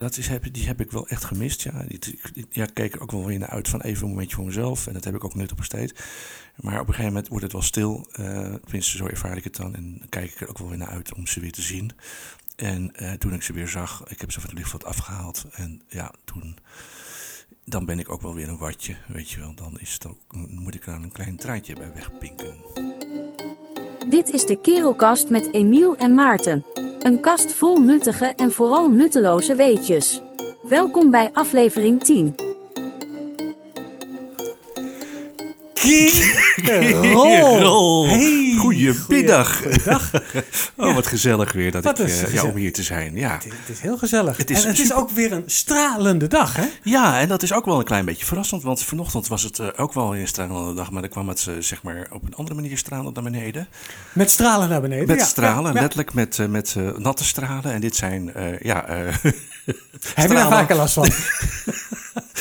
dat is, heb, die heb ik wel echt gemist. Ja, ja, ik keek ook wel weer naar uit van even een momentje voor mezelf. En dat heb ik ook nuttig besteed. Maar op een gegeven moment wordt het wel stil. eh tenminste, zo ervaar ik het dan. En dan kijk ik er ook wel weer naar uit om ze weer te zien. En eh, toen ik ze weer zag, ik heb ze van het lichtveld afgehaald. En ja, toen, dan ben ik ook wel weer een watje. Weet je wel, dan is het ook, moet ik er een klein traantje bij wegpinken. Dit is de Kerelkast met Emiel en Maarten. Een kast vol nuttige en vooral nutteloze weetjes. Welkom bij aflevering 10. Rol. Hey, Goedemiddag. Goeiedag. Oh, wat gezellig weer dat Wat ik, ja, gezellig. om hier te zijn. Ja. Het is, het is heel gezellig. Het is en het is ook weer een stralende dag, hè? ja, en dat is ook wel een klein beetje verrassend. Want vanochtend was het eh, ook wel een stralende dag. Maar dan kwam het eh, zeg maar op een andere manier stralend naar beneden. Met stralen naar beneden. Met ja, stralen, letterlijk met, met natte stralen. En dit zijn, ja... eh, Heb je daar vaker last van?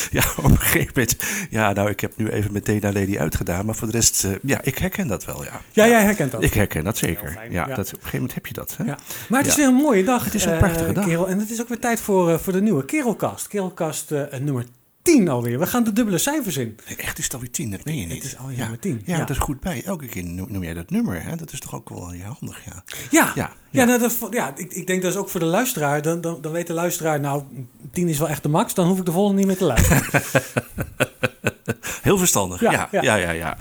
Ja, op een gegeven moment. Ja, nou, ik heb nu even meteen naar Lady uitgedaan. Maar voor de rest, eh, ja, ik herken dat wel, ja. Ja, jij herkent dat. Ik herken dat zeker. Fijn, ja. Dat, op een gegeven moment heb je dat. Hè? Ja. Maar het is weer een mooie dag. Het is een eh, prachtige dag. Kerel. En het is ook weer tijd voor, eh, voor de nieuwe Kerelkast. Kerelkast nummer 10 alweer. We gaan de dubbele cijfers in. Echt is het alweer tien, dat meen je niet. Het is alweer ja. nummer tien, Ja, ja. dat is goed bij. Elke keer noem, jij dat nummer. Hè? Dat is toch ook wel ja, handig, ja. Ja, Ja, ja. nou, dat, ja ik, ik denk dat is ook voor de luisteraar. Dan, dan, dan weet de luisteraar, nou, 10 is wel echt de max. Dan hoef ik de volgende niet meer te luisteren. Heel verstandig, ja. Ja, Ja, ja.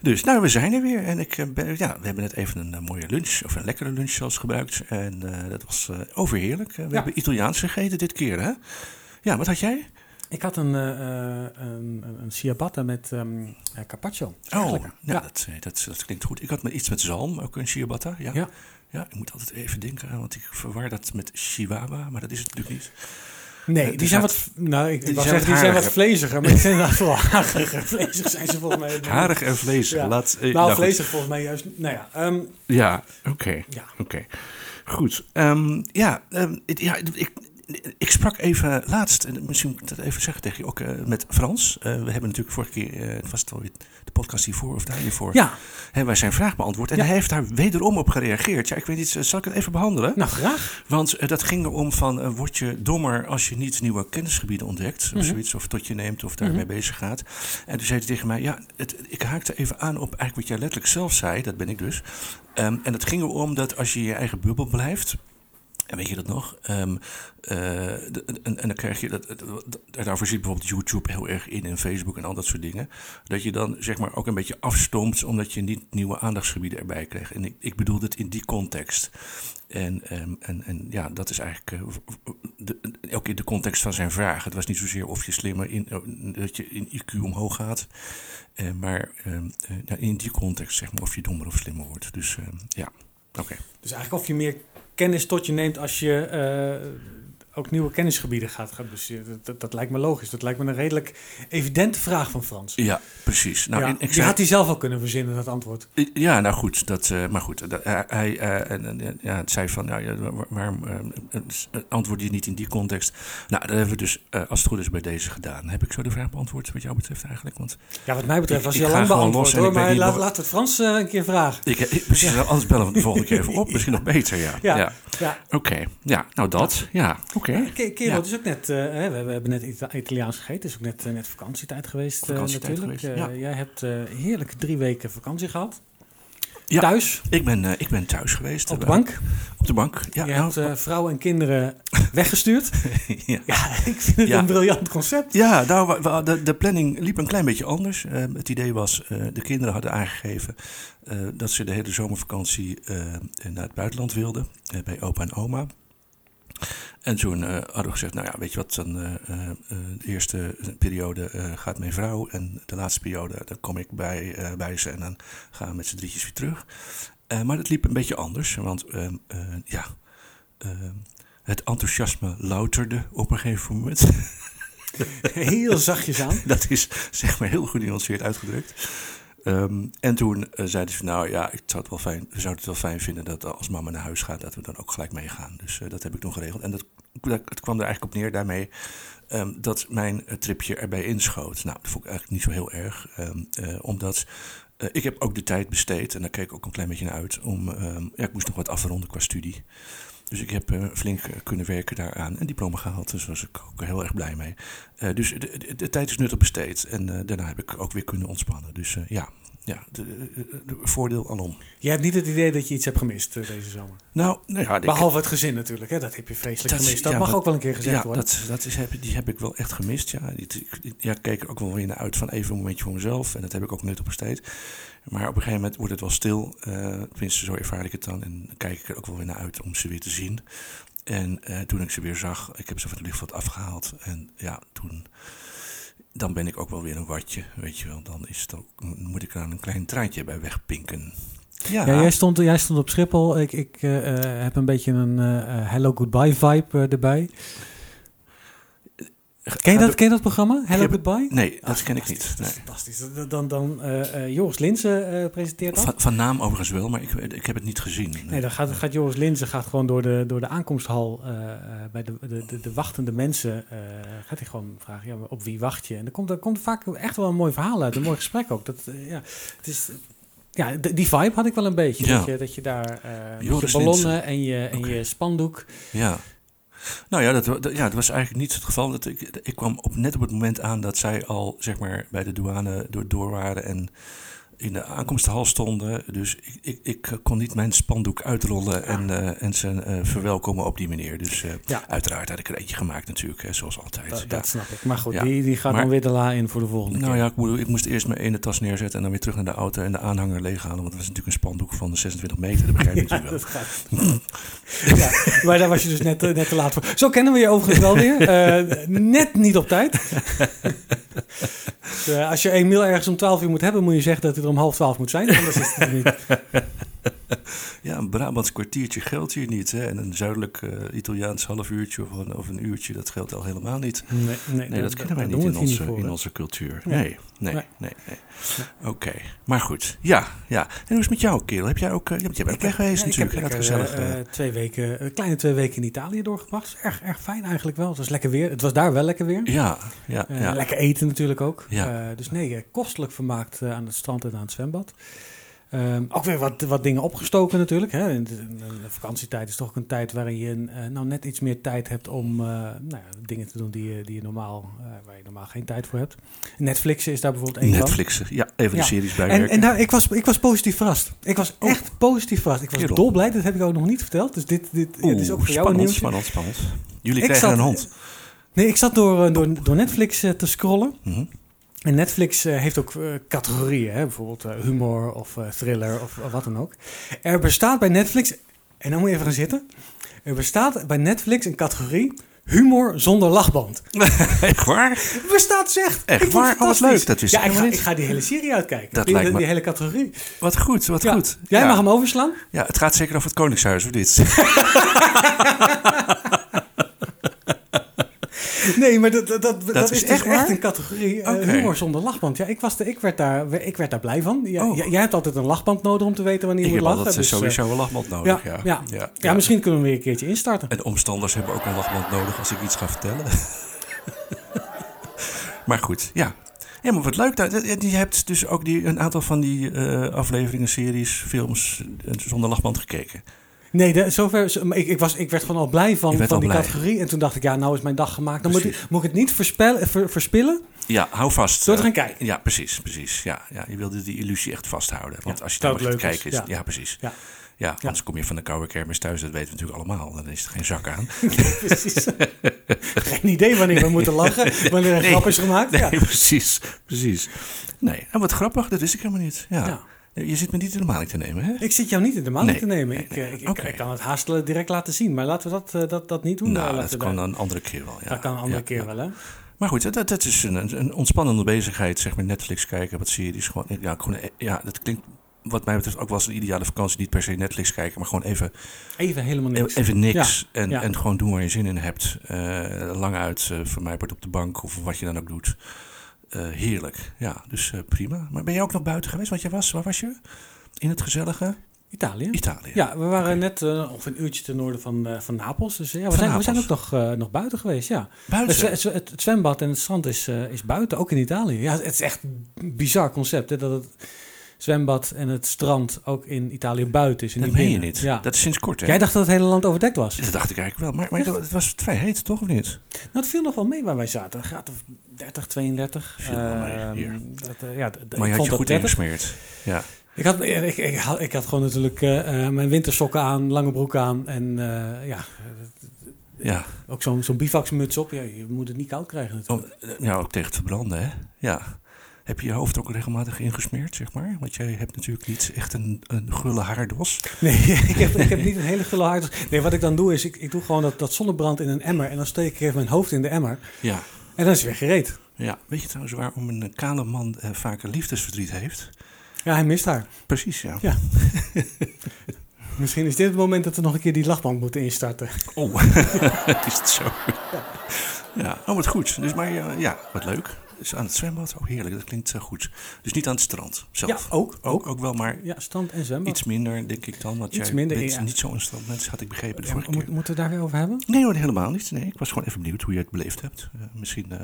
Dus, nou, we zijn er weer. En ik, eh, ben, ja, we hebben net even een eh, mooie lunch, of een lekkere lunch zelfs gebruikt. En eh, dat was overheerlijk. We hebben Italiaans gegeten dit keer, hè? Ja, wat had jij? Ik had een, eh, een, een ciabatta met eh, carpaccio. Oh, ja. Dat, dat, dat klinkt goed. Ik had met iets met zalm, ook een ciabatta. Ja. Ja. Ja. ik moet altijd even denken want ik verwar dat met chihuahua, maar dat is het natuurlijk niet. Nee, die die zijn wat, nou, ik, die ik zijn zeggen, die wat zijn wat vleesiger, maar die zijn inderdaad vooral hariger. Vlezig zijn ze volgens mij. Harig en vleesig. Ja. Laat, eh, Nou, goed. vleesig volgens mij juist. Nou ja, ehm, Ja, oké. ja. Oké, goed. Ehm, ja, het- ja ik, ik sprak even laatst, en misschien moet ik dat even zeggen tegen je ook, eh, met Frans. Eh, we hebben natuurlijk vorige keer, eh, was het alweer de podcast hiervoor of daar hiervoor, ja, hebben wij zijn vraag beantwoord. En Ja. hij heeft daar wederom op gereageerd. Ja, ik weet niet, zal ik het even behandelen? nou graag. Want dat ging erom van, word je dommer als je niet nieuwe kennisgebieden ontdekt, of Mhm. zoiets, of tot je neemt of daarmee bezig gaat. En toen zei hij tegen mij, ja, het, ik haakte even aan op eigenlijk wat jij letterlijk zelf zei, dat ben ik dus. Ehm, en het ging erom dat als je in je eigen bubbel blijft, en weet je dat nog? Ehm, eh, en, dan krijg je dat, Daarvoor zit bijvoorbeeld YouTube heel erg in en Facebook en al dat soort dingen. Dat je dan zeg maar ook een beetje afstoomt omdat je niet nieuwe aandachtsgebieden erbij krijgt. En ik, ik bedoel het in die context. En, ehm, en, en ja, dat is eigenlijk eh, de, ook in de context van zijn vraag. Het was niet zozeer of je slimmer in, eh, dat je in IQ omhoog gaat. eh, maar ehm, eh, in die context zeg maar of je dommer of slimmer wordt. Dus ja, oké. Dus eigenlijk of je meer kennis tot je neemt als je eh, ook nieuwe kennisgebieden gaat gaan bestuderen. Dat, dat, dat lijkt me logisch. Dat lijkt me een redelijk evidente vraag van Frans. Ja, precies. Nou, ja, die zei- had hij zelf al kunnen verzinnen, dat antwoord. Ja, nou goed, dat, eh, maar goed, dat, hij, hij eh, en- ja, het zei van, nou, ja, waar- waarom eh, eh, antwoord je niet in die context? Nou, dat hebben we dus, eh, als het goed is, bij deze gedaan. Heb ik zo de vraag beantwoord wat jou betreft eigenlijk? Want Ja, wat mij betreft was hij al lang beantwoord hoor. Maar laat, laat het Frans eh, een keer vragen. ik, ik precies, anders bellen we de volgende keer even op. Misschien nog beter, ja. Ja, ja. ja. Oké, ja, nou dat, ja, oké. Ke- Kerel, het is ook net, eh, we, hebben net Ita- Italiaans gegeten. Het is ook net, eh, net vakantietijd geweest eh, Vakantietijd natuurlijk. geweest, Jij hebt heerlijke drie weken vakantie gehad. Ja. Thuis, Ik ben, ik ben thuis geweest. op de bank. Op de bank, ja. je nou, hebt eh, vrouw en kinderen weggestuurd. ja. ja, ik vind het Ja. een briljant concept. Ja, nou, we- we- de, de planning liep een klein beetje anders. Het idee was, de kinderen hadden aangegeven dat ze de hele zomervakantie naar het buitenland wilden, bij opa en oma. En toen eh, hadden we gezegd, nou ja, weet je wat, dan, eh, eh, de eerste periode gaat mijn vrouw en de laatste periode, dan kom ik bij, bij ze en dan gaan we met z'n drietjes weer terug. Maar dat liep een beetje anders, want ehm, eh, ja, ehm, het enthousiasme louterde op een gegeven moment. Heel zachtjes aan. Dat is zeg maar heel genuanceerd uitgedrukt. Ehm, en toen eh, zeiden ze nou ja, ik zou het wel fijn, we zouden het wel fijn vinden dat als mama naar huis gaat, dat we dan ook gelijk meegaan. Dus eh, dat heb ik toen geregeld. En dat, het kwam er eigenlijk op neer daarmee ehm, dat mijn eh, tripje erbij inschoot. Nou, dat vond ik eigenlijk niet zo heel erg. ehm, eh, omdat eh, ik heb ook de tijd besteed, en daar keek ik ook een klein beetje naar uit, om, ja, ik moest nog wat afronden qua studie. Dus ik heb eh, flink eh, kunnen werken daaraan. Een diploma gehaald, dus daar was ik ook heel erg blij mee. Eh, dus de, de, de tijd is nuttig besteed. En daarna heb ik ook weer kunnen ontspannen. Dus eh, ja, ja de, de- de- voordeel alom. Je hebt niet het idee dat je iets hebt gemist deze zomer. Nou, nou ja, ik- Behalve het gezin natuurlijk, hè? dat heb je vreselijk Dat- gemist. Dat ja, mag ook wel een keer gezegd ja, worden. dat, dat is, heb, die heb ik wel echt gemist. Ja, Die- die- ja, ik keek er ook wel weer naar uit van even een momentje voor mezelf. En dat heb ik ook nuttig besteed. Maar op een gegeven moment wordt het wel stil. eh tenminste, zo ervaar ik het dan. En kijk ik er ook wel weer naar uit om ze weer te zien. En eh, toen ik ze weer zag, ik heb ze van het lichtveld afgehaald. En ja, toen... Dan ben ik ook wel weer een watje, weet je wel. Dan is het ook, moet ik aan een klein traantje bij wegpinken. Ja, jij, stond, jij stond op Schiphol. Ik, ik eh, heb een beetje een Hello Goodbye vibe erbij. Ken je, dat, ken je dat programma? Hello heb- Goodbye? Nee, dat Ah, ken ik niet. Dat Nee. is fantastisch. Dan, dan, eh, eh, Joris Linsen eh, presenteert dat. Van, van naam overigens wel, maar ik, ik heb het niet gezien. Nee, dan gaat, gaat Joris Linzen gaat gewoon door de, door de aankomsthal bij de, de, de, de wachtende mensen. gaat hij gewoon vragen, ja, op wie wacht je? En er komt, er komt vaak echt wel een mooi verhaal uit, een mooi gesprek ook. Dat, ja, het is, ja, die vibe had ik wel een beetje. Ja. Dat, je, dat je daar met je ballonnen en je, en je spandoek. Ja. Nou ja dat, ja, dat was eigenlijk niet het geval. Dat ik, ik kwam op, net op het moment aan dat zij al zeg maar, bij de douane door, door waren en in de aankomsthal stonden. Dus ik, ik, ik kon niet mijn spandoek uitrollen en, eh, en ze eh, verwelkomen op die manier. Dus eh, Ja. uiteraard had ik er eentje gemaakt natuurlijk, hè, zoals altijd. Dat, Ja. dat snap ik. Maar goed, Ja. die, die gaat Maar- dan weer de la in voor de volgende Nou keer. ja, ik, bedoel, ik moest eerst mijn ene tas neerzetten en dan weer terug naar de auto en de aanhanger leeghalen. Want dat was natuurlijk een spandoek van 26 meter, dat begrijp je Ja, natuurlijk wel. maar daar was je dus net, net te laat voor. Zo kennen we je overigens wel weer. Net niet op tijd. Als je Emiel ergens om 12 uur moet hebben, moet je zeggen dat hij er om half 12 moet zijn. Anders is het niet. Ja, een Brabants kwartiertje geldt hier niet. Hè? En een zuidelijk eh, Italiaans half uurtje of een, of een uurtje, dat geldt al helemaal niet. Nee, nee, Nee, dat kennen wij niet in onze, voor, in onze cultuur. Nee. Nee, nee, nee, Nee. nee. Oké, maar goed. Ja, ja. En hoe is het met jou, kerel? Heb jij ook... bent weg geweest Ja, natuurlijk. Ik heb Dat lekker, gezellig. eh, twee weken, kleine twee weken in Italië doorgebracht. Erg, erg fijn eigenlijk wel. Het was lekker weer. Het was daar wel lekker weer. ja, ja, ja. Lekker eten natuurlijk ook. Ja. Dus nee, kostelijk vermaakt aan het strand en aan het zwembad. Ehm, ook weer wat, wat dingen opgestoken natuurlijk. Hè. De, de vakantietijd is toch ook een tijd waarin je eh, nou net iets meer tijd hebt om eh, nou ja, dingen te doen die je, die je normaal, eh, waar je normaal geen tijd voor hebt. Netflix is daar bijvoorbeeld één van. Netflixen. Ja, even Ja. de series En, bijwerken. en daar, ik, was, ik was positief verrast. Ik was echt positief verrast. Ik was Oh. Dolblij, dat heb ik ook nog niet verteld. Dus dit, dit ja, is ook voor jou een spannend, spannend, spannend. Jullie Ik krijgen zat- een hond. Nee, ik zat door, door, door Netflix te scrollen. Mhm. En Netflix eh, heeft ook eh, categorieën, hè? bijvoorbeeld eh, humor of thriller of, wat dan ook. Er bestaat bij Netflix, en dan moet je even gaan zitten. Er bestaat bij Netflix een categorie humor zonder lachband. Echt waar? Bestaat dus echt. Echt waar? Oh, fantastisch. leuk. Dat wist ja, ik ga, ik die hele serie uitkijken. Dat die, lijkt die me- hele categorie. Wat goed, wat Ja. goed. Jij ja. mag hem overslaan. Ja, het gaat zeker over het Koningshuis, of dit? Nee, maar dat, dat, dat, dat is is, echt dus echt een categorie eh, humor zonder lachband. Ja, ik, was de, ik, werd daar, ik werd daar blij van. Ja, Oh. jij- hebt altijd een lachband nodig om te weten wanneer je moet lachen. eh, dus, eh, sowieso een lachband nodig, ja, ja. ja, ja. misschien kunnen we weer een keertje instarten. En omstanders hebben ook een lachband nodig als ik iets ga vertellen. maar goed, ja. Ja, maar wat leuk. dat- Je hebt dus ook die, een aantal van die eh, afleveringen, series, films eh, zonder lachband gekeken. Nee, de, zover, zo- ik, ik, was, ik werd gewoon al blij van, van al die blij. categorie. En toen dacht ik, ja, nou is mijn dag gemaakt. Dan moet ik, moet ik het niet ver- verspillen Ja, hou vast. door te eh, gaan kijken. Ja, precies, precies. Ja, ja, je wilde die illusie echt vasthouden. Want Ja, als je het gaat kijken, is, ja. ja. precies. Ja. Ja, anders kom je van de koude kermis thuis, dat weten we natuurlijk allemaal. Dan is er geen zak aan. Precies. Geen idee wanneer we moeten lachen, wanneer een Nee. grap is gemaakt. Nee, precies, precies. Nee, en wat grappig, dat wist ik helemaal niet. Ja. Je zit me niet in de maling te nemen, hè? Ik zit jou niet in de maling Nee, te nemen. nee, ik, nee. eh, ik, ik- Oké. ik kan het haast eh, direct laten zien. Maar laten we dat, eh, dat, dat niet doen. Eh, nou, laten dat kan daar- een andere keer wel. Ja. Dat kan een andere Ja, keer ja. wel, hè? Maar goed, dat, dat is een, een ontspannende bezigheid, zeg maar. Netflix kijken, wat series. Gewoon, ja, gewoon, ja, dat klinkt wat mij betreft ook wel eens een ideale vakantie. Niet per se Netflix kijken, maar gewoon even, Even helemaal niks. even niks. En, ja. en gewoon doen waar je zin in hebt. Eh, lang uit, eh voor mij wordt op de bank of wat je dan ook doet. Eh, heerlijk. Ja, dus eh, prima. Maar ben je ook nog buiten geweest? Want je was, waar was je? In het gezellige Italië. Italië. Ja, we waren net uh, ongeveer een uurtje ten noorden van, van Napels. Dus ja, we, Van zijn, we zijn ook nog, nog buiten geweest, ja. Buiten? Het, zwe- het, het zwembad en het strand is, is buiten, ook in Italië. Ja, het is echt een bizar concept. Hè, dat het, zwembad en het strand ook in Italië buiten is. en Dat meen je niet. Ja. Dat is sinds kort, hè? Jij dacht dat het hele land overdekt was? Dat dacht ik eigenlijk wel. Maar, maar het was vrij heet, toch? Of niet? Nou, het viel nog wel mee waar wij zaten. Een graad of 30, 32. Viel wel mee, Ehm, hier. dat, eh, ja, Maar je had je goed ingesmeerd. Ja. Ik had, ik, ik, had, ik had gewoon natuurlijk eh, eh, mijn wintersokken aan, lange broek aan en ja, Ja. ook zo'n zo'n bivaksmuts op. Ja, je moet het niet koud krijgen natuurlijk. Ja, ook tegen het verbranden, hè? Ja. Heb je je hoofd ook regelmatig ingesmeerd, zeg maar? Want jij hebt natuurlijk niet echt een, een gulle haardos. Nee, ik heb, ik heb niet een hele gulle hart. Nee, wat ik dan doe is, ik, ik doe gewoon dat, dat zonnebrand in een emmer en dan steek ik even mijn hoofd in de emmer Ja. en dan is het weer gereed. ja. Weet je trouwens waarom een kale man eh, vaker liefdesverdriet heeft? Ja, hij mist haar. Precies, ja. Ja. Misschien is dit het moment dat we nog een keer die lachband moeten instarten. Oh, is het zo? Ja, oh wat goed. Dus maar ja, ja, wat leuk. Dus aan het zwembad, oh heerlijk, dat klinkt eh, goed. Dus niet aan het strand zelf. Ja, ook, Ook, ook wel, maar Ja, strand en zwembad. iets minder, denk ik dan. Want Iets jij minder, bent ja. niet zo'n strandmens, had ik begrepen de Ja, vorige keer. moeten we daar weer over hebben? Nee hoor, helemaal niet. Nee, ik was gewoon even benieuwd hoe je het beleefd hebt. Eh, misschien eh,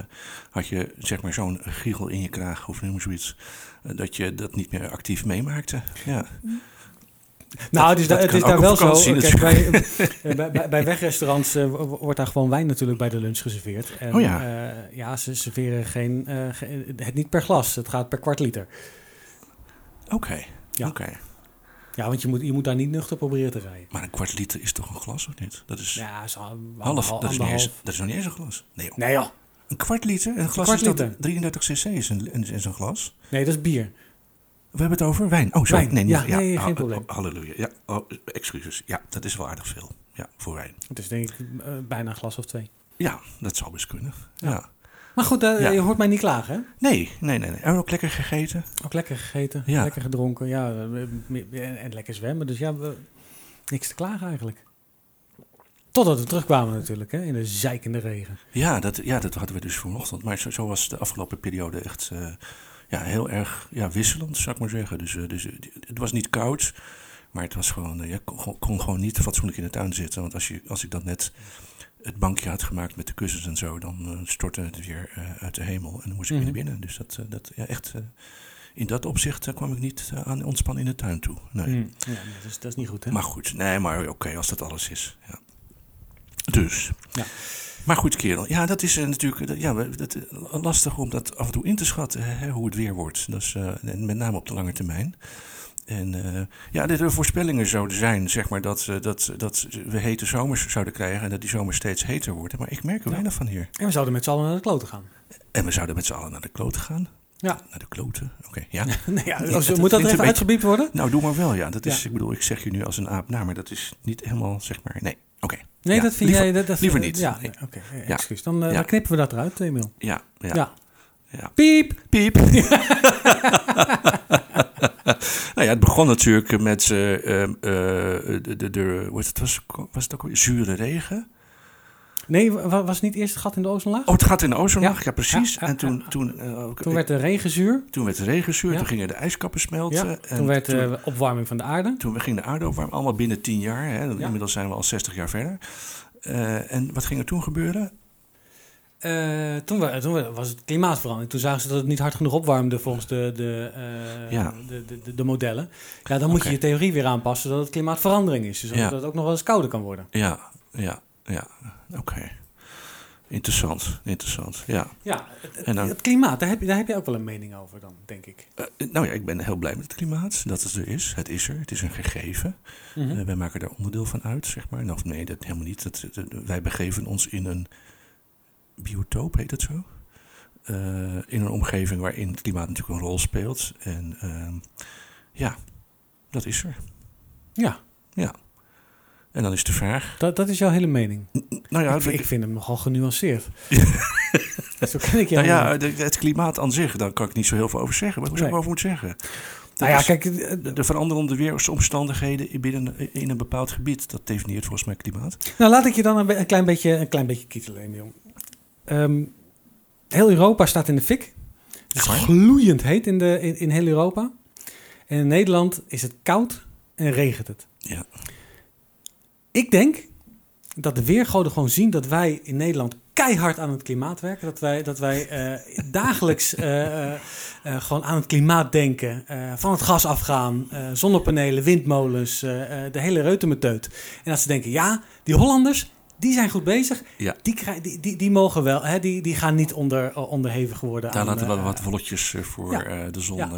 had je zeg maar zo'n giegel in je kraag of noem zoiets. dat je dat niet meer actief meemaakte. Ja. Nou, het is, da- het is daar wel zo. Kijk, bij, eh, bij, bij, bij wegrestaurants eh, wo- wordt daar gewoon wijn natuurlijk bij de lunch geserveerd. En, Oh ja. eh, ja, ze serveren geen, ge- het niet per glas, het gaat per kwart liter. Oké, Ja. oké. Ja, want je moet, je moet daar niet nuchter proberen te rijden. Maar een kwart liter is toch een glas of niet? Dat is Ja, zo half, dat is, niet eens, anderhalf. dat is nog niet eens een glas. Nee joh. Nee joh. Een kwart liter? Een glas is liter. 33 cc is een, is een glas. Nee, dat is bier. We hebben het over wijn. Oh, sorry. Wijn. Nee, niet, Ja, nee, geen ha- probleem. oh, halleluja. Ja, oh, excuses. Ja, dat is wel aardig veel. Ja, voor wijn. Het is denk ik eh, bijna een glas of twee. Ja, dat zou best kunnen. Ja. Maar goed, eh, Ja. je hoort mij niet klagen, hè? Nee, nee, nee, nee. En ook lekker gegeten. Ook lekker gegeten, Ja. lekker gedronken, ja, eh, en, en lekker zwemmen. Dus ja, we, niks te klagen eigenlijk. Totdat we terugkwamen natuurlijk, hè, in de zeikende regen. Ja dat, ja, dat hadden we dus vanochtend. Maar zo, zo was de afgelopen periode echt ja, heel erg ja, wisselend, zou ik maar zeggen. Dus, eh, dus eh, het was niet koud, maar het was gewoon, eh, je kon, kon gewoon niet fatsoenlijk in de tuin zitten. Want als, je, als ik dan net het bankje had gemaakt met de kussens en zo, dan stortte het weer uit de hemel. En dan moest ik Mhm. weer naar binnen. Dus dat, dat ja, echt, in dat opzicht eh, kwam ik niet aan ontspannen in de tuin toe. Nee. Mm. Ja, nee, dat, is, dat is niet goed, hè? Maar goed, nee, maar oké, als dat alles is. Ja. Dus. Ja. Maar goed, kerel. Ja, dat is eh, natuurlijk dat- ja, dat, eh, lastig om dat af en toe in te schatten, hè, hoe het weer wordt. Dat is, eh, en met name op de lange termijn. En eh, ja, de, de voorspellingen zouden zijn, zeg maar, dat, eh, dat, dat we hete zomers zouden krijgen en dat die zomers steeds heter worden. Maar ik merk er weinig van hier. En we zouden met z'n allen naar de kloten gaan. En we zouden met z'n allen naar de kloten gaan. Ja. Naar de kloten, oké, ja. nee, ja, als- moet dat even uitgebiept worden? Nou, doe maar wel, ja. Dat is, Ja. ik bedoel, ik zeg je nu als een aap na, maar dat is niet helemaal, zeg maar, nee, oké. Nee, Ja, dat vind liever- jij... Dat, dat, liever niet. Ja, Nee. oké. eh, Ja. excuus. Dan, eh, Ja. dan knippen we dat eruit, Emiel. Ja, ja. Ja. ja. Piep! Piep. nou ja, het begon natuurlijk met eh, ehm, eh, de, de, de, het, was, was het ook zure regen? Nee, wa- was het niet eerst het gat in de ozonlaag? Oh, het gaat in de ozonlaag, ja, Ja. precies. Ja, ja, en toen, toen, eh, Toen werd de regen zuur. toen werd de regen zuur, Ja. toen gingen de ijskappen smelten. En Toen werd de opwarming van de aarde. toen ging de aarde opwarmen, allemaal binnen tien jaar. Hè. Inmiddels zijn we al 60 jaar verder. Eh, en wat ging er toen gebeuren? Eh, toen, toen wa- was het klimaatverandering. Toen zagen ze dat het niet hard genoeg opwarmde volgens de, de, eh, Ja. de, de, de, de modellen. Ja, dan moet je je theorie weer aanpassen dat het klimaatverandering is. Dus Ja. dat het ook nog wel eens kouder kan worden. Ja, ja, ja. Oké. Interessant, interessant. Ja. Ja, het, het- En dan- het klimaat, daar heb, je, daar heb je ook wel een mening over dan, denk ik. Eh, nou ja, ik ben heel blij met het klimaat. Dat het er is. Het is er. Het is een gegeven. Mhm. Eh, wij maken daar onderdeel van uit, zeg maar. Nou, of nee, dat helemaal niet. Dat, dat- wij begeven ons in een biotoop, heet het zo. Eh, in een omgeving waarin het klimaat natuurlijk een rol speelt. En ehm, ja, dat is er. Ja, En dan is de vraag. dat, dat is jouw hele mening. Nou ja, ik, vind- ik vind hem nogal genuanceerd. Zo ken ik jou. nou ja de- het klimaat aan zich, daar kan ik niet zo heel veel over zeggen. Maar hoe zou ik over moeten zeggen? Nou ja, kijk, eh, de, de veranderende weersomstandigheden binnen in een bepaald gebied, dat definieert volgens mij klimaat. Nou, laat ik je dan een, klein beetje, een klein beetje kietelen, Emiel. Ehm, heel Europa staat in de fik. Het is gloeiend heet in, de, in, in heel Europa. En in Nederland is het koud en regent het. Ja. Ik denk dat de weergoden gewoon zien dat wij in Nederland keihard aan het klimaat werken. Dat wij, dat wij eh, dagelijks eh, eh, gewoon aan het klimaat denken. van het gas afgaan, zonnepanelen, windmolens, de hele reutemeteut. En dat ze denken, ja, die Hollanders, die zijn goed bezig. Ja. Die, die, die, die mogen wel, hè, die, die gaan niet onder, onderhevig worden Daar aan... laten we wat wolletjes voor ja. de zon Ja.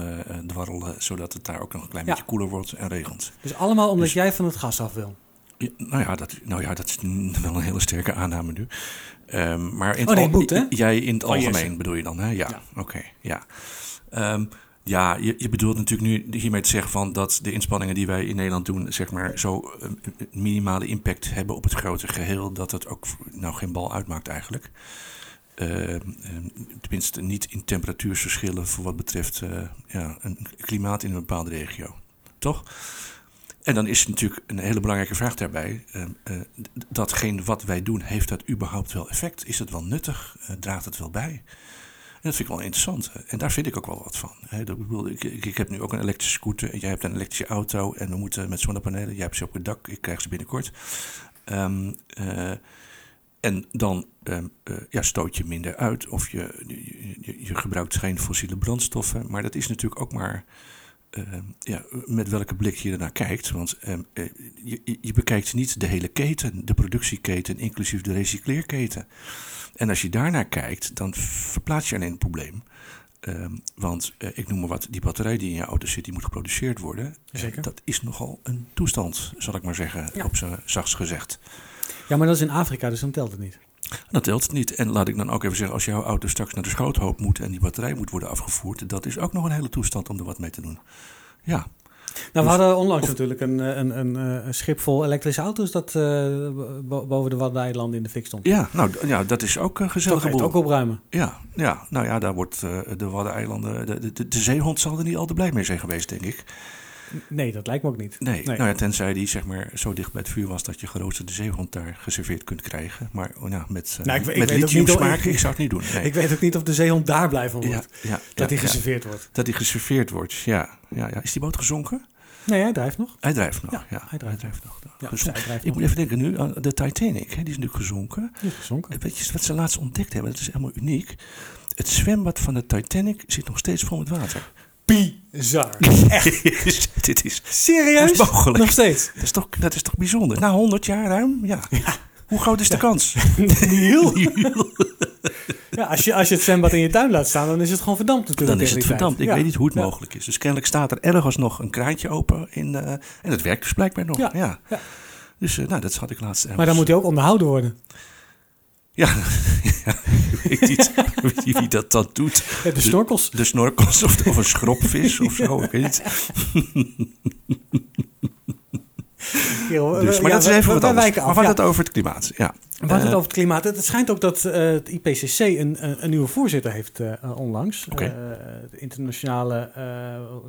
dwarrelen, zodat het daar ook nog een klein beetje koeler wordt en regent. Dus allemaal omdat Dus- jij van het gas af wil. Nou, ja, dat, nou ja, dat is wel een hele sterke aanname nu. Ehm, maar in Oh, nee, moet, hè? Jij in het Jesse. algemeen bedoel je dan, hè? Ja, Ja. oké. ja. Ehm, ja, je, je bedoelt natuurlijk nu hiermee te zeggen van dat de inspanningen die wij in Nederland doen, zeg maar, zo eh, minimale impact hebben op het grote geheel, dat het ook nou geen bal uitmaakt eigenlijk. Ehm, tenminste, niet in temperatuurverschillen voor wat betreft eh, ja, een klimaat in een bepaalde regio. Toch? En dan is natuurlijk een hele belangrijke vraag daarbij. eh, d- datgene wat wij doen, heeft dat überhaupt wel effect? Is het wel nuttig? Eh, draagt het wel bij? En dat vind ik wel interessant. En daar vind ik ook wel wat van. Ik, ik, heb nu ook een elektrische scooter. En jij hebt een elektrische auto. En we moeten met zonnepanelen. Jij hebt ze op het dak. Ik krijg ze binnenkort. Ehm, eh, en dan ehm, eh, ja, stoot je minder uit. Of je, je, je- gebruikt geen fossiele brandstoffen. Maar dat is natuurlijk ook maar ja, met welke blik je ernaar kijkt. Want eh, eh, je, je- bekijkt niet de hele keten, de productieketen, inclusief de recycleerketen. En als je daarnaar kijkt, dan verplaats je alleen een probleem. Ehm, want eh, ik noem maar wat, die batterij die in je auto zit, die moet geproduceerd worden. Eh, dat is nogal een toestand, zal ik maar zeggen, Ja. op zijn zachtst gezegd. Ja, maar dat is in Afrika, dus dan telt het niet. Dat telt het niet. En laat ik dan ook even zeggen, als jouw auto straks naar de schroothoop moet en die batterij moet worden afgevoerd, dat is ook nog een hele toestand om er wat mee te doen. Ja, Nou, we Dus- hadden onlangs of- natuurlijk een, eh, een, een, een, schip vol elektrische auto's dat eh, bo- boven de Waddeneilanden in de fik stond. ja nou ja, dat is ook gezellige heet boel. ook opruimen. Ja, ja, nou ja, daar wordt eh, de Waddeneilanden, de, de, de zeehond zal er niet al te blij mee zijn geweest, denk ik. Nee, dat lijkt me ook niet. Nee, Nee. Nou ja, tenzij die zeg maar zo dicht bij het vuur was dat je geroosterde zeehond daar geserveerd kunt krijgen. Maar oh, ja, met, uh, Nou, ik ik met lithiumsmaak, ik zou het niet doen. Nee. Ik weet ook niet of de zeehond daar blij van wordt. ja, dat hij geserveerd wordt. Dat hij geserveerd wordt, ja. ja, ja. Is die boot gezonken? Nee, hij drijft nog. Hij drijft nog, Ja, ja. hij drijft nog. Ja, hij drijft Ik nog. moet even denken nu aan de Titanic, hè, die is nu gezonken. Die is gezonken. Weet je wat ze laatst ontdekt hebben? Dat is helemaal uniek. Het zwembad van de Titanic zit nog steeds vol met water. Bizar. Dit is, Serieus? Dat is mogelijk. Nog steeds? dat, is toch, dat is toch bijzonder? Na 100 jaar ruim? Ja. Hoe groot is de kans? Heel. Ja, als je, als je het zwembad in je tuin laat staan, dan is het gewoon verdampt natuurlijk. Dan is het verdampt. Ik Ja. weet niet hoe het mogelijk is. Dus kennelijk staat er ergens nog een kraantje open. In, eh, en dat werkt dus blijkbaar nog. Ja. Dus eh, nou, dat had ik laatst ergens. Maar dan moet hij ook onderhouden worden. Ja, ja ik weet niet wie, wie dat dan doet. Ja, de snorkels. De snorkels of, of een schropvis of zo, ik weet niet. Kerel, Dus, we- maar ja, dat is even wat wij anders. Maar hadden ja. het over het klimaat. Ja. We hadden het Eh, over het klimaat. Het schijnt ook dat eh, het IPCC een, een, nieuwe voorzitter heeft eh, eh, onlangs. Eh, de internationale, eh,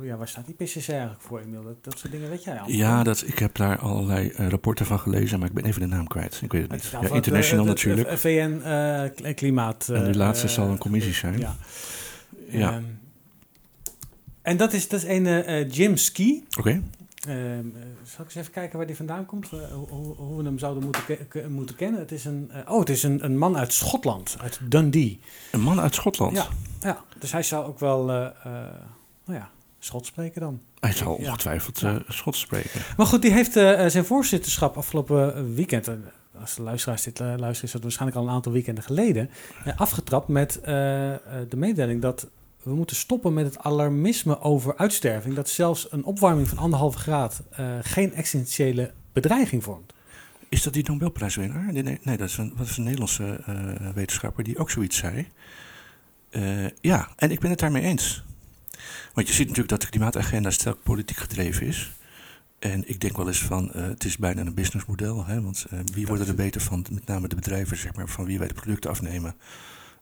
ja, waar staat IPCC eigenlijk voor, Emiel? Dat, dat soort dingen weet jij al. Ja, dat, ik heb daar allerlei eh, rapporten van gelezen, maar ik ben even de naam kwijt. Ik weet het niet. Ja, international natuurlijk. VN eh, kl- klimaat. En die eh, laatste eh, zal een commissie zijn. Ja. Ja. Ehm, en dat is, dat is een eh, Jim Ski. Oké. Eh, zal ik eens even kijken waar die vandaan komt? Eh, hoe, hoe- we hem zouden moeten, ke- moeten kennen. Het is een, eh, oh, het is een, een man uit Schotland, uit Dundee. Een man uit Schotland. Ja, ja, dus hij zou ook wel, eh, nou ja, Schots spreken dan. Hij zal ongetwijfeld Ja. Schots spreken. Maar goed, die heeft zijn voorzitterschap afgelopen weekend, als de luisteraars dit luisteren, is dat waarschijnlijk al een aantal weekenden geleden, afgetrapt met de mededeling dat we moeten stoppen met het alarmisme over uitsterving, dat zelfs een opwarming van anderhalve graad eh, geen essentiële bedreiging vormt. Is dat die Nobelprijswinnaar? Nee, nee, nee, dat is een, dat is een Nederlandse eh, wetenschapper die ook zoiets zei. Eh, ja, en ik ben het daarmee eens. Want je ziet natuurlijk dat de klimaatagenda sterk politiek gedreven is. En ik denk wel eens van, eh, het is bijna een businessmodel. Hè? Want eh, wie worden er beter van? Met name de bedrijven, zeg maar, van wie wij de producten afnemen.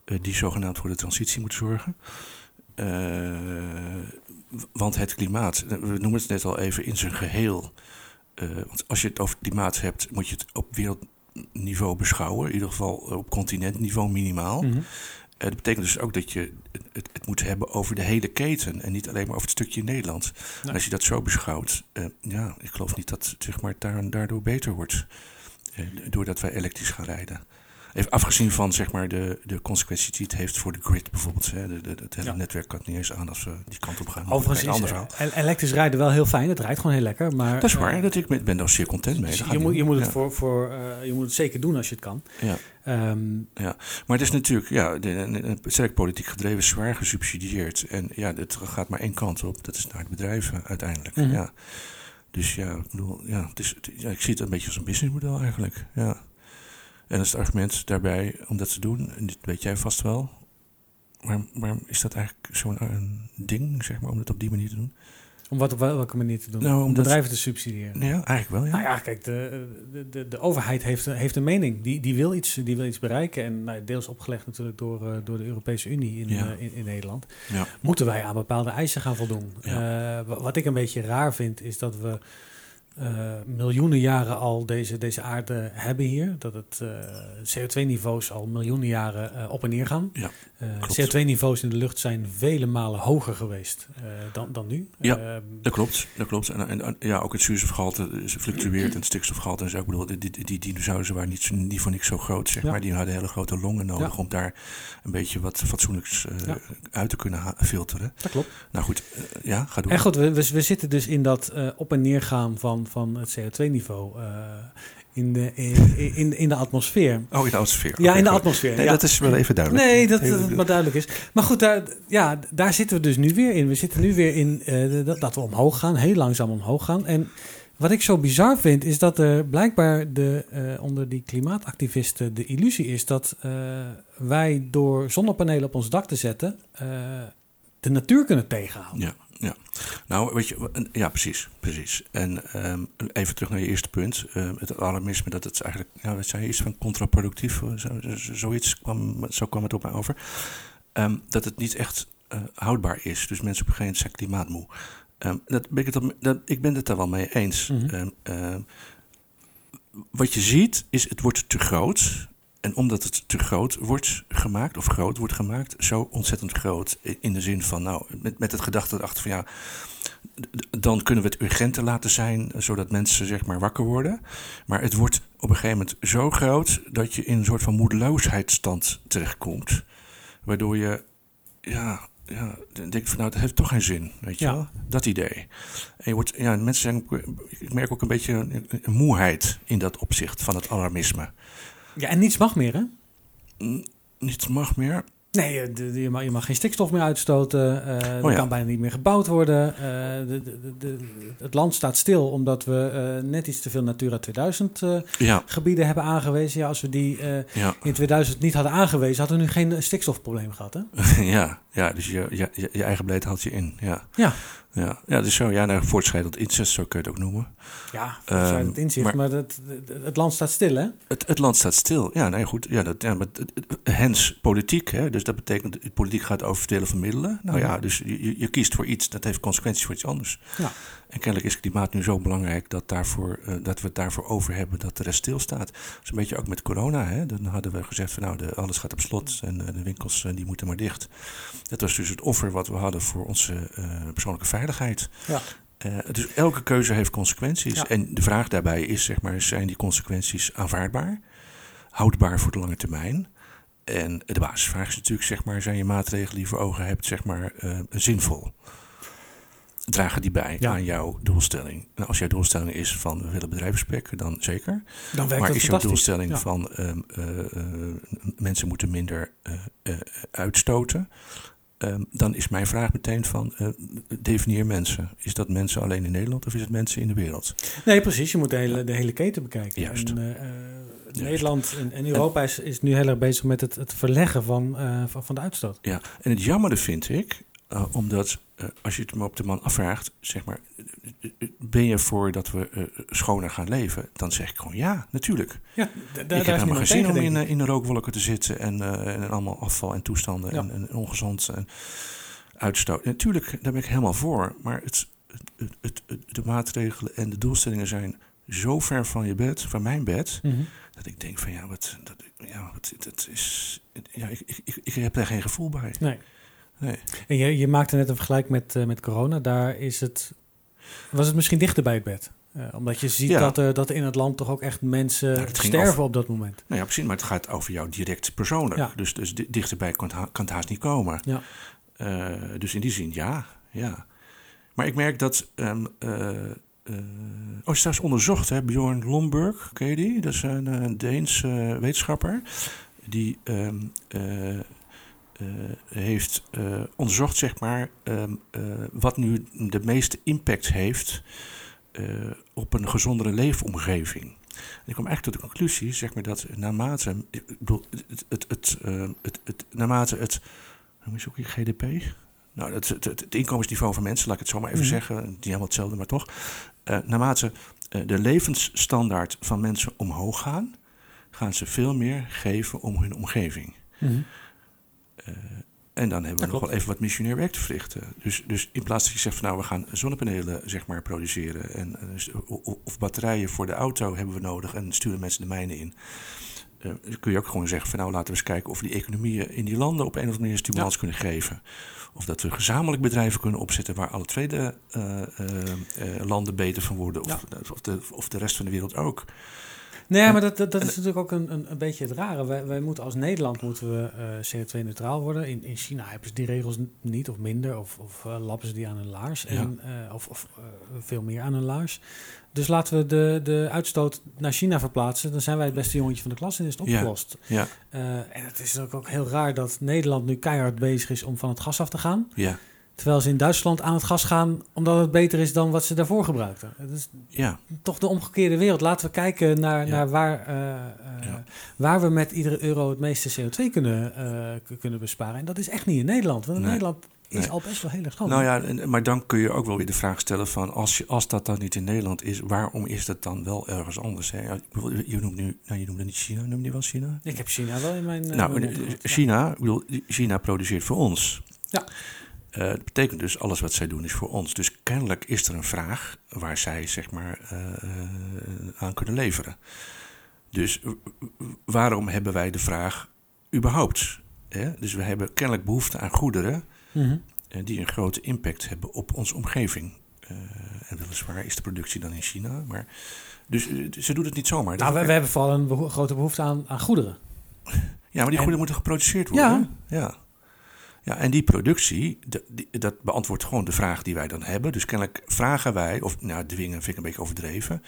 eh, die zogenaamd voor de transitie moeten zorgen. Eh, want het klimaat, we noemen het net al even in zijn geheel. Eh, want als je het over klimaat hebt, moet je het op wereldniveau beschouwen. In ieder geval op continentniveau minimaal. Mhm. Eh, dat betekent dus ook dat je het, het moet hebben over de hele keten en niet alleen maar over het stukje in Nederland. Nee. Als je dat zo beschouwt, ja, ik geloof niet dat zeg maar, daar, daardoor beter wordt. Doordat wij elektrisch gaan rijden. Even afgezien van zeg maar, de, de consequenties die het heeft voor de grid bijvoorbeeld. Hè. De, de, het hele Ja. netwerk kan het niet eens aan als we die kant op gaan. Overigens is elektrisch rijden wel heel fijn. Het rijdt gewoon heel lekker. Maar, Dat is waar, eh, dat ik ben, daar zeer content mee. dus je, moet, je, moet het ja. voor, voor, eh, je moet het zeker doen als je het kan. Ja. Ehm, Maar het is natuurlijk ja, de, de- de- sterk politiek gedreven, zwaar gesubsidieerd. En ja, het gaat maar één kant op. Dat is naar de bedrijven uiteindelijk. Mhm. Ja. Dus ja, ik bedoel, ja, het is, het- ja, ik zie het een beetje als een businessmodel eigenlijk. Ja. En dat is het argument daarbij om dat te doen. En dit weet jij vast wel. Waarom, waarom is dat eigenlijk zo'n eh, ding, zeg maar, om het op die manier te doen? om wat op wel- welke manier te doen? Nou, om bedrijven te subsidiëren. Ja, eigenlijk wel, ja. Nou ja, kijk, de, de, de, overheid heeft, heeft een mening. Die, die, wil iets, die wil iets bereiken. En nou, deels opgelegd natuurlijk door, eh, door de Europese Unie in, Ja. eh, in, in Nederland. Ja. Moeten wij aan bepaalde eisen gaan voldoen. Wat ik een beetje raar vind, is dat we eh, miljoenen jaren al deze, deze aarde hebben hier. Dat het eh, CO2-niveaus al miljoenen jaren eh, op en neer gaan. Ja, Eh, klopt. CO2-niveaus in de lucht zijn vele malen hoger geweest dan, dan nu. Ja. Eh, Dat klopt, dat klopt. En, en, en ja, ook het zuurstofgehalte fluctueert en het stikstofgehalte en zo. Ik bedoel, die, die, die dinosaurussen waren niet, niet voor niks zo groot, zeg Ja. maar. Die hadden hele grote longen nodig Ja. om daar een beetje wat fatsoenlijks Ja. uit te kunnen filteren. dat klopt. Nou goed, ja, ga door. En goed, we, we, we zitten dus in dat op en neer gaan van, van het CO2-niveau eh, in, de, in, in, in de atmosfeer. Oh, in de atmosfeer. Ja, in de goed. atmosfeer. Nee, ja. dat is wel even duidelijk. Nee, dat, maar duidelijk is. Maar goed, daar, ja, daar zitten we dus nu weer in. We zitten nu weer in eh, dat, dat we omhoog gaan, heel langzaam omhoog gaan. En wat ik zo bizar vind, is dat er blijkbaar de, eh, onder die klimaatactivisten de illusie is dat wij door zonnepanelen op ons dak te zetten de natuur kunnen tegenhouden. Ja, ja. Nou, weet je, ja, precies, precies. En ehm, even terug naar je eerste punt. Ehm, het alarmisme, dat het eigenlijk, ja, wat zei je, iets van contraproductief, zo, zo- zoiets kwam, zo kwam het op mij over. Ehm, dat het niet echt eh, houdbaar is. Dus mensen op een gegeven moment zijn klimaatmoe. Dat ben ik, het, dat, ik ben het daar wel mee eens. Mhm. Wat je ziet, is het wordt te groot. En omdat het te groot wordt gemaakt, of groot wordt gemaakt, zo ontzettend groot. In de zin van, nou, met, met het gedachte erachter van ja, dan kunnen we het urgenter laten zijn, zodat mensen zeg maar wakker worden. Maar het wordt op een gegeven moment zo groot dat je in een soort van moedeloosheidstand terechtkomt. Waardoor je, ja, ja dan denk van nou, dat heeft toch geen zin, weet je Ja. wel? Dat idee. En je wordt, ja, mensen zijn, ik merk ook een beetje een, een moeheid in dat opzicht van het alarmisme. Ja, en niets mag meer, hè? Niets mag meer. Nee, eh, je mag, je mag geen stikstof meer uitstoten. eh, er ja. kan bijna niet meer gebouwd worden. eh, de, de, het land staat stil omdat we net iets te veel Natura 2000 eh, Ja, gebieden hebben aangewezen. Ja, als we die ja, in 2000 niet hadden aangewezen, hadden we nu geen stikstofprobleem gehad. Hè? ja, ja. Dus je, je, je- eigen beleid haalt je in. Ja, Ja, ja, ja dus zo, ja, nou, voortschrijdend incest, zo kun je het ook noemen. ja Ehm, um, inzicht. Maar, maar- het, land staat stil, hè? Het, het land staat stil. Ja, nee, goed. Ja, dat, ja, maar hens politiek. Hè? Dus dat betekent, de politiek gaat over verdelen van middelen. Nou ja, Mhm. dus je, je- je kiest voor iets, dat heeft consequenties voor iets anders. Ja. En kennelijk is klimaat nu zo belangrijk dat, daarvoor, eh, dat we het daarvoor over hebben dat de rest stilstaat. Dat is een beetje ook met corona. Hè? Dan hadden we gezegd van nou, de, alles gaat op slot en eh, de winkels eh, die moeten maar dicht. Dat was dus het offer wat we hadden voor onze persoonlijke veiligheid. Ja. Dus elke keuze heeft consequenties. Ja. En de vraag daarbij is, zeg maar, zijn die consequenties aanvaardbaar? Houdbaar voor de lange termijn? En de basisvraag is natuurlijk, zeg maar, zijn je maatregelen die je voor ogen hebt, zeg maar, zinvol? Dragen die bij Ja. aan jouw doelstelling? Nou, als jouw doelstelling is van we willen bedrijven spreken, dan zeker. Dan werkt maar is jouw doelstelling Ja. van ehm, eh, eh, mensen moeten minder eh, uitstoten? Ehm, dan is mijn vraag meteen van, definieer mensen. Is dat mensen alleen in Nederland of is het mensen in de wereld? Nee, precies. Je moet de hele, de hele keten bekijken. Juist. En, Nederland en, Europa is, is nu heel erg bezig met het, het verleggen van, van, van de uitstoot. Ja, en het jammerde vind ik, eh, omdat eh, als je het me op de man afvraagt, zeg maar, ben je voor dat we eh, schoner gaan leven? Dan zeg ik gewoon ja, natuurlijk. Ja, ik heb helemaal geen zin om in, in de rookwolken te zitten en, en allemaal afval en toestanden Ja. en, en ongezond en uitstoot. Natuurlijk, daar ben ik helemaal voor, maar het, het, het, de maatregelen en de doelstellingen zijn zo ver van je bed, van mijn bed. Mhm. dat ik denk van ja, wat, dat, ja, wat, dat is, ja, ik, ik, ik, ik heb daar geen gevoel bij. Nee. Nee. En je, je maakte net een vergelijk met, eh, met corona. Daar is het, was het misschien dichter bij het bed. Eh, omdat je ziet Ja. dat, er, dat in het land toch ook echt mensen Nou, sterven over- op dat moment. Nou ja, precies, maar het gaat over jou direct persoonlijk. Ja. Dus, dus di- dichterbij kan het, kan het haast niet komen. Ja. Dus in die zin, ja, ja. Maar ik merk dat... eh, oh, is trouwens onderzocht, hè? Bjorn Lomburg, ken je die? Dat is een, Deens eh, wetenschapper. Die ehm, eh, eh, heeft eh, onderzocht, zeg maar, ehm, eh, wat nu de meeste impact heeft eh, op een gezondere leefomgeving. En ik kwam eigenlijk tot de conclusie, zeg maar, dat naarmate, ik bedoel, het, het, het, eh, het, het, naarmate het, hoe is ook GDP? Nou, het, het, inkomensniveau van mensen, laat ik het zo maar even Mhm. zeggen, niet helemaal hetzelfde, maar toch. Eh, naarmate eh, de levensstandaard van mensen omhoog gaan, gaan ze veel meer geven om hun omgeving. Mhm. En dan hebben we nog wel even wat missionair werk te verrichten. Dus, dus in plaats dat je zegt van nou we gaan zonnepanelen zeg maar produceren en, eh, of batterijen voor de auto hebben we nodig en sturen mensen de mijnen in. Eh, dan kun je ook gewoon zeggen van nou laten we eens kijken of we die economieën in die landen op een of andere manier stimulans kunnen geven. Of dat we gezamenlijk bedrijven kunnen opzetten waar alle tweede eh, eh, eh, landen beter van worden. Of, of, de, of de rest van de wereld ook. Nee, maar dat, dat, dat is natuurlijk ook een, een, een beetje het rare. Wij, wij moeten als Nederland moeten we eh, CO2-neutraal worden. In, in China hebben ze die regels niet of minder. Of, of eh, lappen ze die aan hun laars. En, eh, of of veel meer aan hun laars. Dus laten we de, de uitstoot naar China verplaatsen. Dan zijn wij het beste jongetje van de klas en is het Ja. opgelost. Ja, Eh, en het is ook, ook heel raar dat Nederland nu keihard bezig is om van het gas af te gaan. ja, Terwijl ze in Duitsland aan het gas gaan omdat het beter is dan wat ze daarvoor gebruikten. Het is ja. toch de omgekeerde wereld. Laten we kijken naar, Ja. naar waar, eh, eh, Ja. waar we met iedere euro het meeste CO2 kunnen, eh, kunnen besparen. En dat is echt niet in Nederland. Want Nee. Nederland is Nee. al best wel heel erg groot. Nou ja, maar dan kun je ook wel weer de vraag stellen van als, je, als dat dan niet in Nederland is, waarom is dat dan wel ergens anders? Hè? Je noemt nu, nou, je noemde niet China, noem je wel China? Ik heb China wel in mijn. nou. China, China produceert voor ons. Ja. Eh, dat betekent dus alles wat zij doen is voor ons. Dus kennelijk is er een vraag waar zij zeg maar eh, aan kunnen leveren. Dus waarom hebben wij de vraag überhaupt? Hè? Dus we hebben kennelijk behoefte aan goederen Mhm. eh, die een grote impact hebben op onze omgeving. En weliswaar is de productie dan in China, maar dus ze doet het niet zomaar. Nou, we, we hebben vooral een beho- grote behoefte aan, aan goederen. ja, maar die en- goederen moeten geproduceerd worden. Ja. ja. Ja, en die productie, dat, die- dat beantwoordt gewoon de vraag die wij dan hebben. Dus kennelijk vragen wij, of nou, dwingen vind ik een beetje overdreven.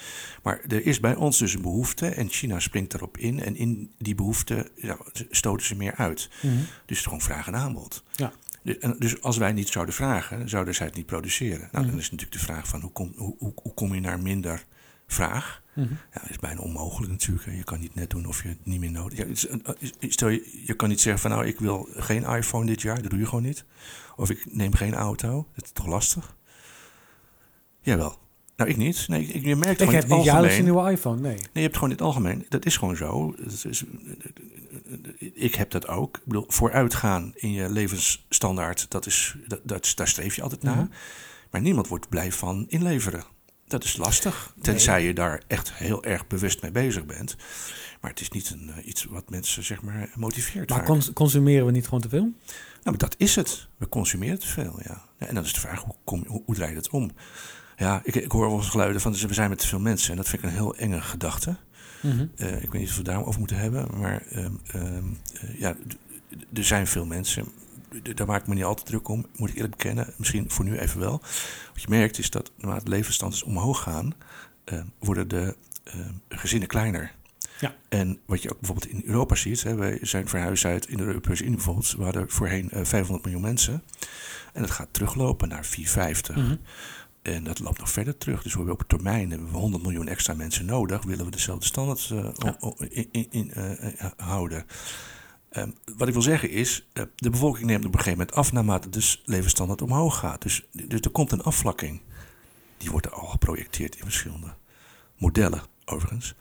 Maar er is bij ons dus een behoefte en China springt daarop in. En in die behoefte ja, stoten ze meer uit. Dus het is gewoon vraag en aanbod. Ja. Dus, en dus als wij niet zouden vragen, zouden zij het niet produceren. Nou, Mhm. dan is natuurlijk de vraag van hoe kom, hoe, hoe, hoe kom je naar minder vraag? Mhm. Ja, dat is bijna onmogelijk natuurlijk. Je kan niet net doen of je het niet meer nodig hebt. Ja, een- stel je, je kan niet zeggen van nou, ik wil geen iPhone dit jaar. Dat doe je gewoon niet. Of ik neem geen auto. Dat is toch lastig? Jawel. Nou, ik niet. Nee, ik, je merkt Ik gewoon heb in het niet jaarlijks een nieuwe iPhone, nee. Nee, je hebt gewoon in het algemeen. Dat is gewoon zo. Is- ik heb dat ook. Ik bedoel, vooruitgaan in je levensstandaard, dat is, dat, dat, daar streef je altijd naar. Mhm. Maar niemand wordt blij van inleveren. Dat is lastig. Tenzij je daar echt heel erg bewust mee bezig bent. Maar het is niet een, eh, iets wat mensen zeg maar motiveert. Maar cons- consumeren we niet gewoon te veel? Nou, maar dat is het. We consumeren te veel, ja. ja en dan is de vraag, hoe, kom, hoe, hoe draai je dat om? Ja, ik, ik hoor wel eens geluiden van, we zijn met te veel mensen. En dat vind ik een heel enge gedachte. Mhm. Eh, ik weet niet of we het daarom over moeten hebben. Maar ehm, ehm, eh, ja, er zijn veel mensen. Daar maak ik me niet altijd druk om, moet ik eerlijk bekennen. Misschien voor nu even wel. Wat je merkt is dat naarmate de levensstandaards omhoog gaan... eh, worden de ehm, gezinnen kleiner. Ja. En wat je ook bijvoorbeeld in Europa ziet... Hè, wij zijn verhuisd uit in de Europese Unie bijvoorbeeld. We hadden voorheen eh, 500 miljoen mensen. En dat gaat teruglopen naar 450. Mhm. En dat loopt nog verder terug. Dus we hebben op termijn hebben we 100 miljoen extra mensen nodig. Willen we dezelfde standaard eh, Ja. in, in, in, eh, eh, houden. Ehm, wat ik wil zeggen is, eh, de bevolking neemt op een gegeven moment af naarmate de levensstandaard omhoog gaat. Dus, dus er komt een afvlakking. Die wordt al geprojecteerd in verschillende modellen, overigens.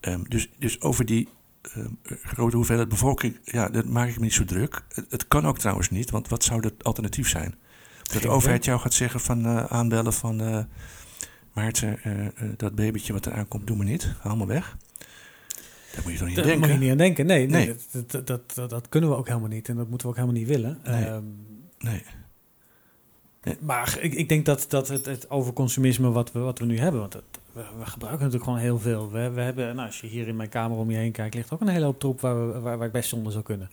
Ehm, dus, dus over die ehm, grote hoeveelheid bevolking, ja, dat maak ik me niet zo druk. Het, het kan ook trouwens niet, want wat zou het alternatief zijn? Dat de overheid jou gaat zeggen van eh, aanbellen van Maarten, eh, eh, dat babytje wat eraan komt, doe maar niet. Haal maar weg. Daar moet je toch niet Daar aan moet je denken? niet aan denken. Nee, nee, Nee. Dat, dat, dat, dat, dat kunnen we ook helemaal niet. En dat moeten we ook helemaal niet willen. Nee. Ehm, Nee. Maar ik, ik denk dat, dat het, het overconsumisme wat we, wat we nu hebben, want het, we, we gebruiken natuurlijk gewoon heel veel. We, we hebben, nou, als je hier in mijn kamer om je heen kijkt, ligt ook een hele hoop troep waar, we, waar, waar ik best zonder zou kunnen.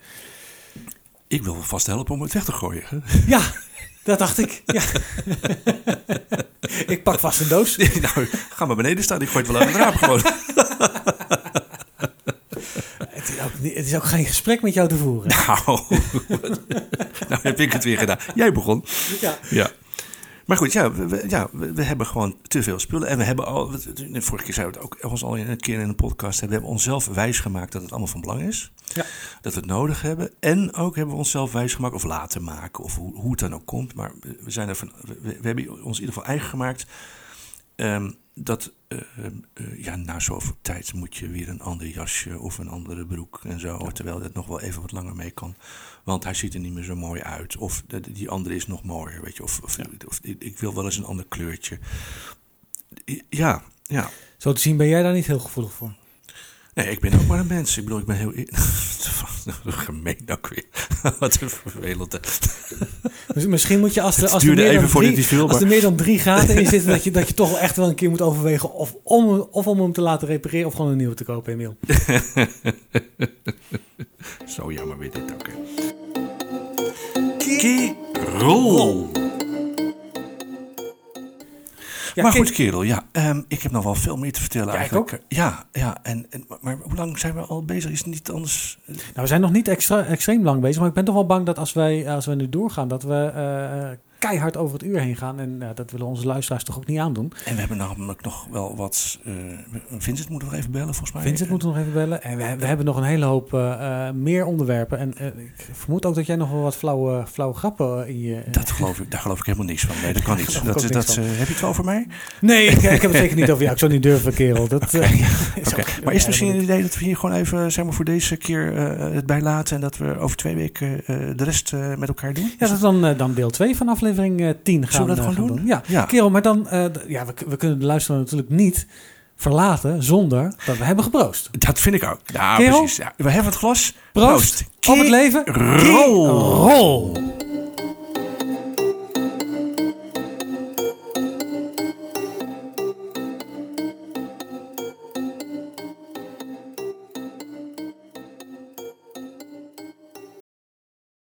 Ik wil vast helpen om het weg te gooien. hè? Ja, dat dacht ik. Ja. ik pak vast een doos. nou, ga maar beneden staan. Ik gooi het wel uit het raam gewoon. Het is, ook, niet- het is ook geen gesprek met jou te voeren. Nou, nou heb ik het weer gedaan. Jij begon. Ja. Ja. Maar goed, ja we, ja, we, hebben gewoon te veel spullen. En we hebben al, vorige keer zei we het ook ons al een keer in een podcast. We hebben onszelf wijsgemaakt dat het allemaal van belang is. Ja. Dat we het nodig hebben. En ook hebben we onszelf wijsgemaakt, of laten maken, of hoe, hoe het dan ook komt. Maar we, zijn er van, we, we hebben ons in ieder geval eigen gemaakt. ehm, dat eh, eh, ja, na zoveel tijd moet je weer een ander jasje of een andere broek en zo. Terwijl het nog wel even wat langer mee kan. Want hij ziet er niet meer zo mooi uit. Of die andere is nog mooier, weet je. Of, of, of ik- ik wil wel eens een ander kleurtje. Ja, ja. Zo te zien ben jij daar niet heel gevoelig voor. Nee, ik ben ook maar een mens. Ik bedoel, ik ben heel... Gemeen ook weer. Wat een vervelende. Misschien moet je als er, als er, meer, dan drie, viel, als er meer dan drie gaten in zitten, dat je, dat je toch wel echt wel een keer moet overwegen of om, of om hem te laten repareren of gewoon een nieuwe te kopen, Emiel. Zo jammer weer dit ook. hè. Kerel. Ja, maar goed, kerel, ja. ehm, ik heb nog wel veel meer te vertellen Ja, ik eigenlijk. Ja, ja. En, en, maar, hoe lang zijn we al bezig? Is het niet anders? Nou, we zijn nog niet extra, extreem lang bezig, maar ik ben toch wel bang dat als wij, als wij nu doorgaan, dat we eh, keihard over het uur heen gaan. En ja, dat willen onze luisteraars toch ook niet aandoen. En we hebben namelijk nog wel wat... eh Vincent moet nog even bellen, volgens mij. Vincent moet nog even bellen. En we, we hebben nog een hele hoop eh, eh, meer onderwerpen. En eh, ik vermoed ook dat jij nog wel wat flauwe, flauwe grappen in je... eh, Dat geloof ik, daar geloof ik helemaal niks van. Nee, dat kan niet. Dat, dat, eh, heb je het wel voor mij? Nee, ik, ik heb het zeker niet over jou. Ik zou niet durven, kerel. Dat, eh, is Maar is het misschien een idee dat we hier gewoon even zeg maar, voor deze keer eh, het bij laten... en dat we over twee weken eh, de rest eh, met elkaar doen? Ja, dat is dan, eh, dan deel 2 van aflevering eh 10 gaan, Zullen we dat eh, gewoon gaan doen? Ja. Ja. Kerel, maar dan... eh, ja, we, we kunnen de luisteraar natuurlijk niet verlaten zonder dat we hebben geproost. Dat vind ik ook. Ja, Kerel? precies. Ja. We hebben het glas. Proost, op het leven. Rol. Rol.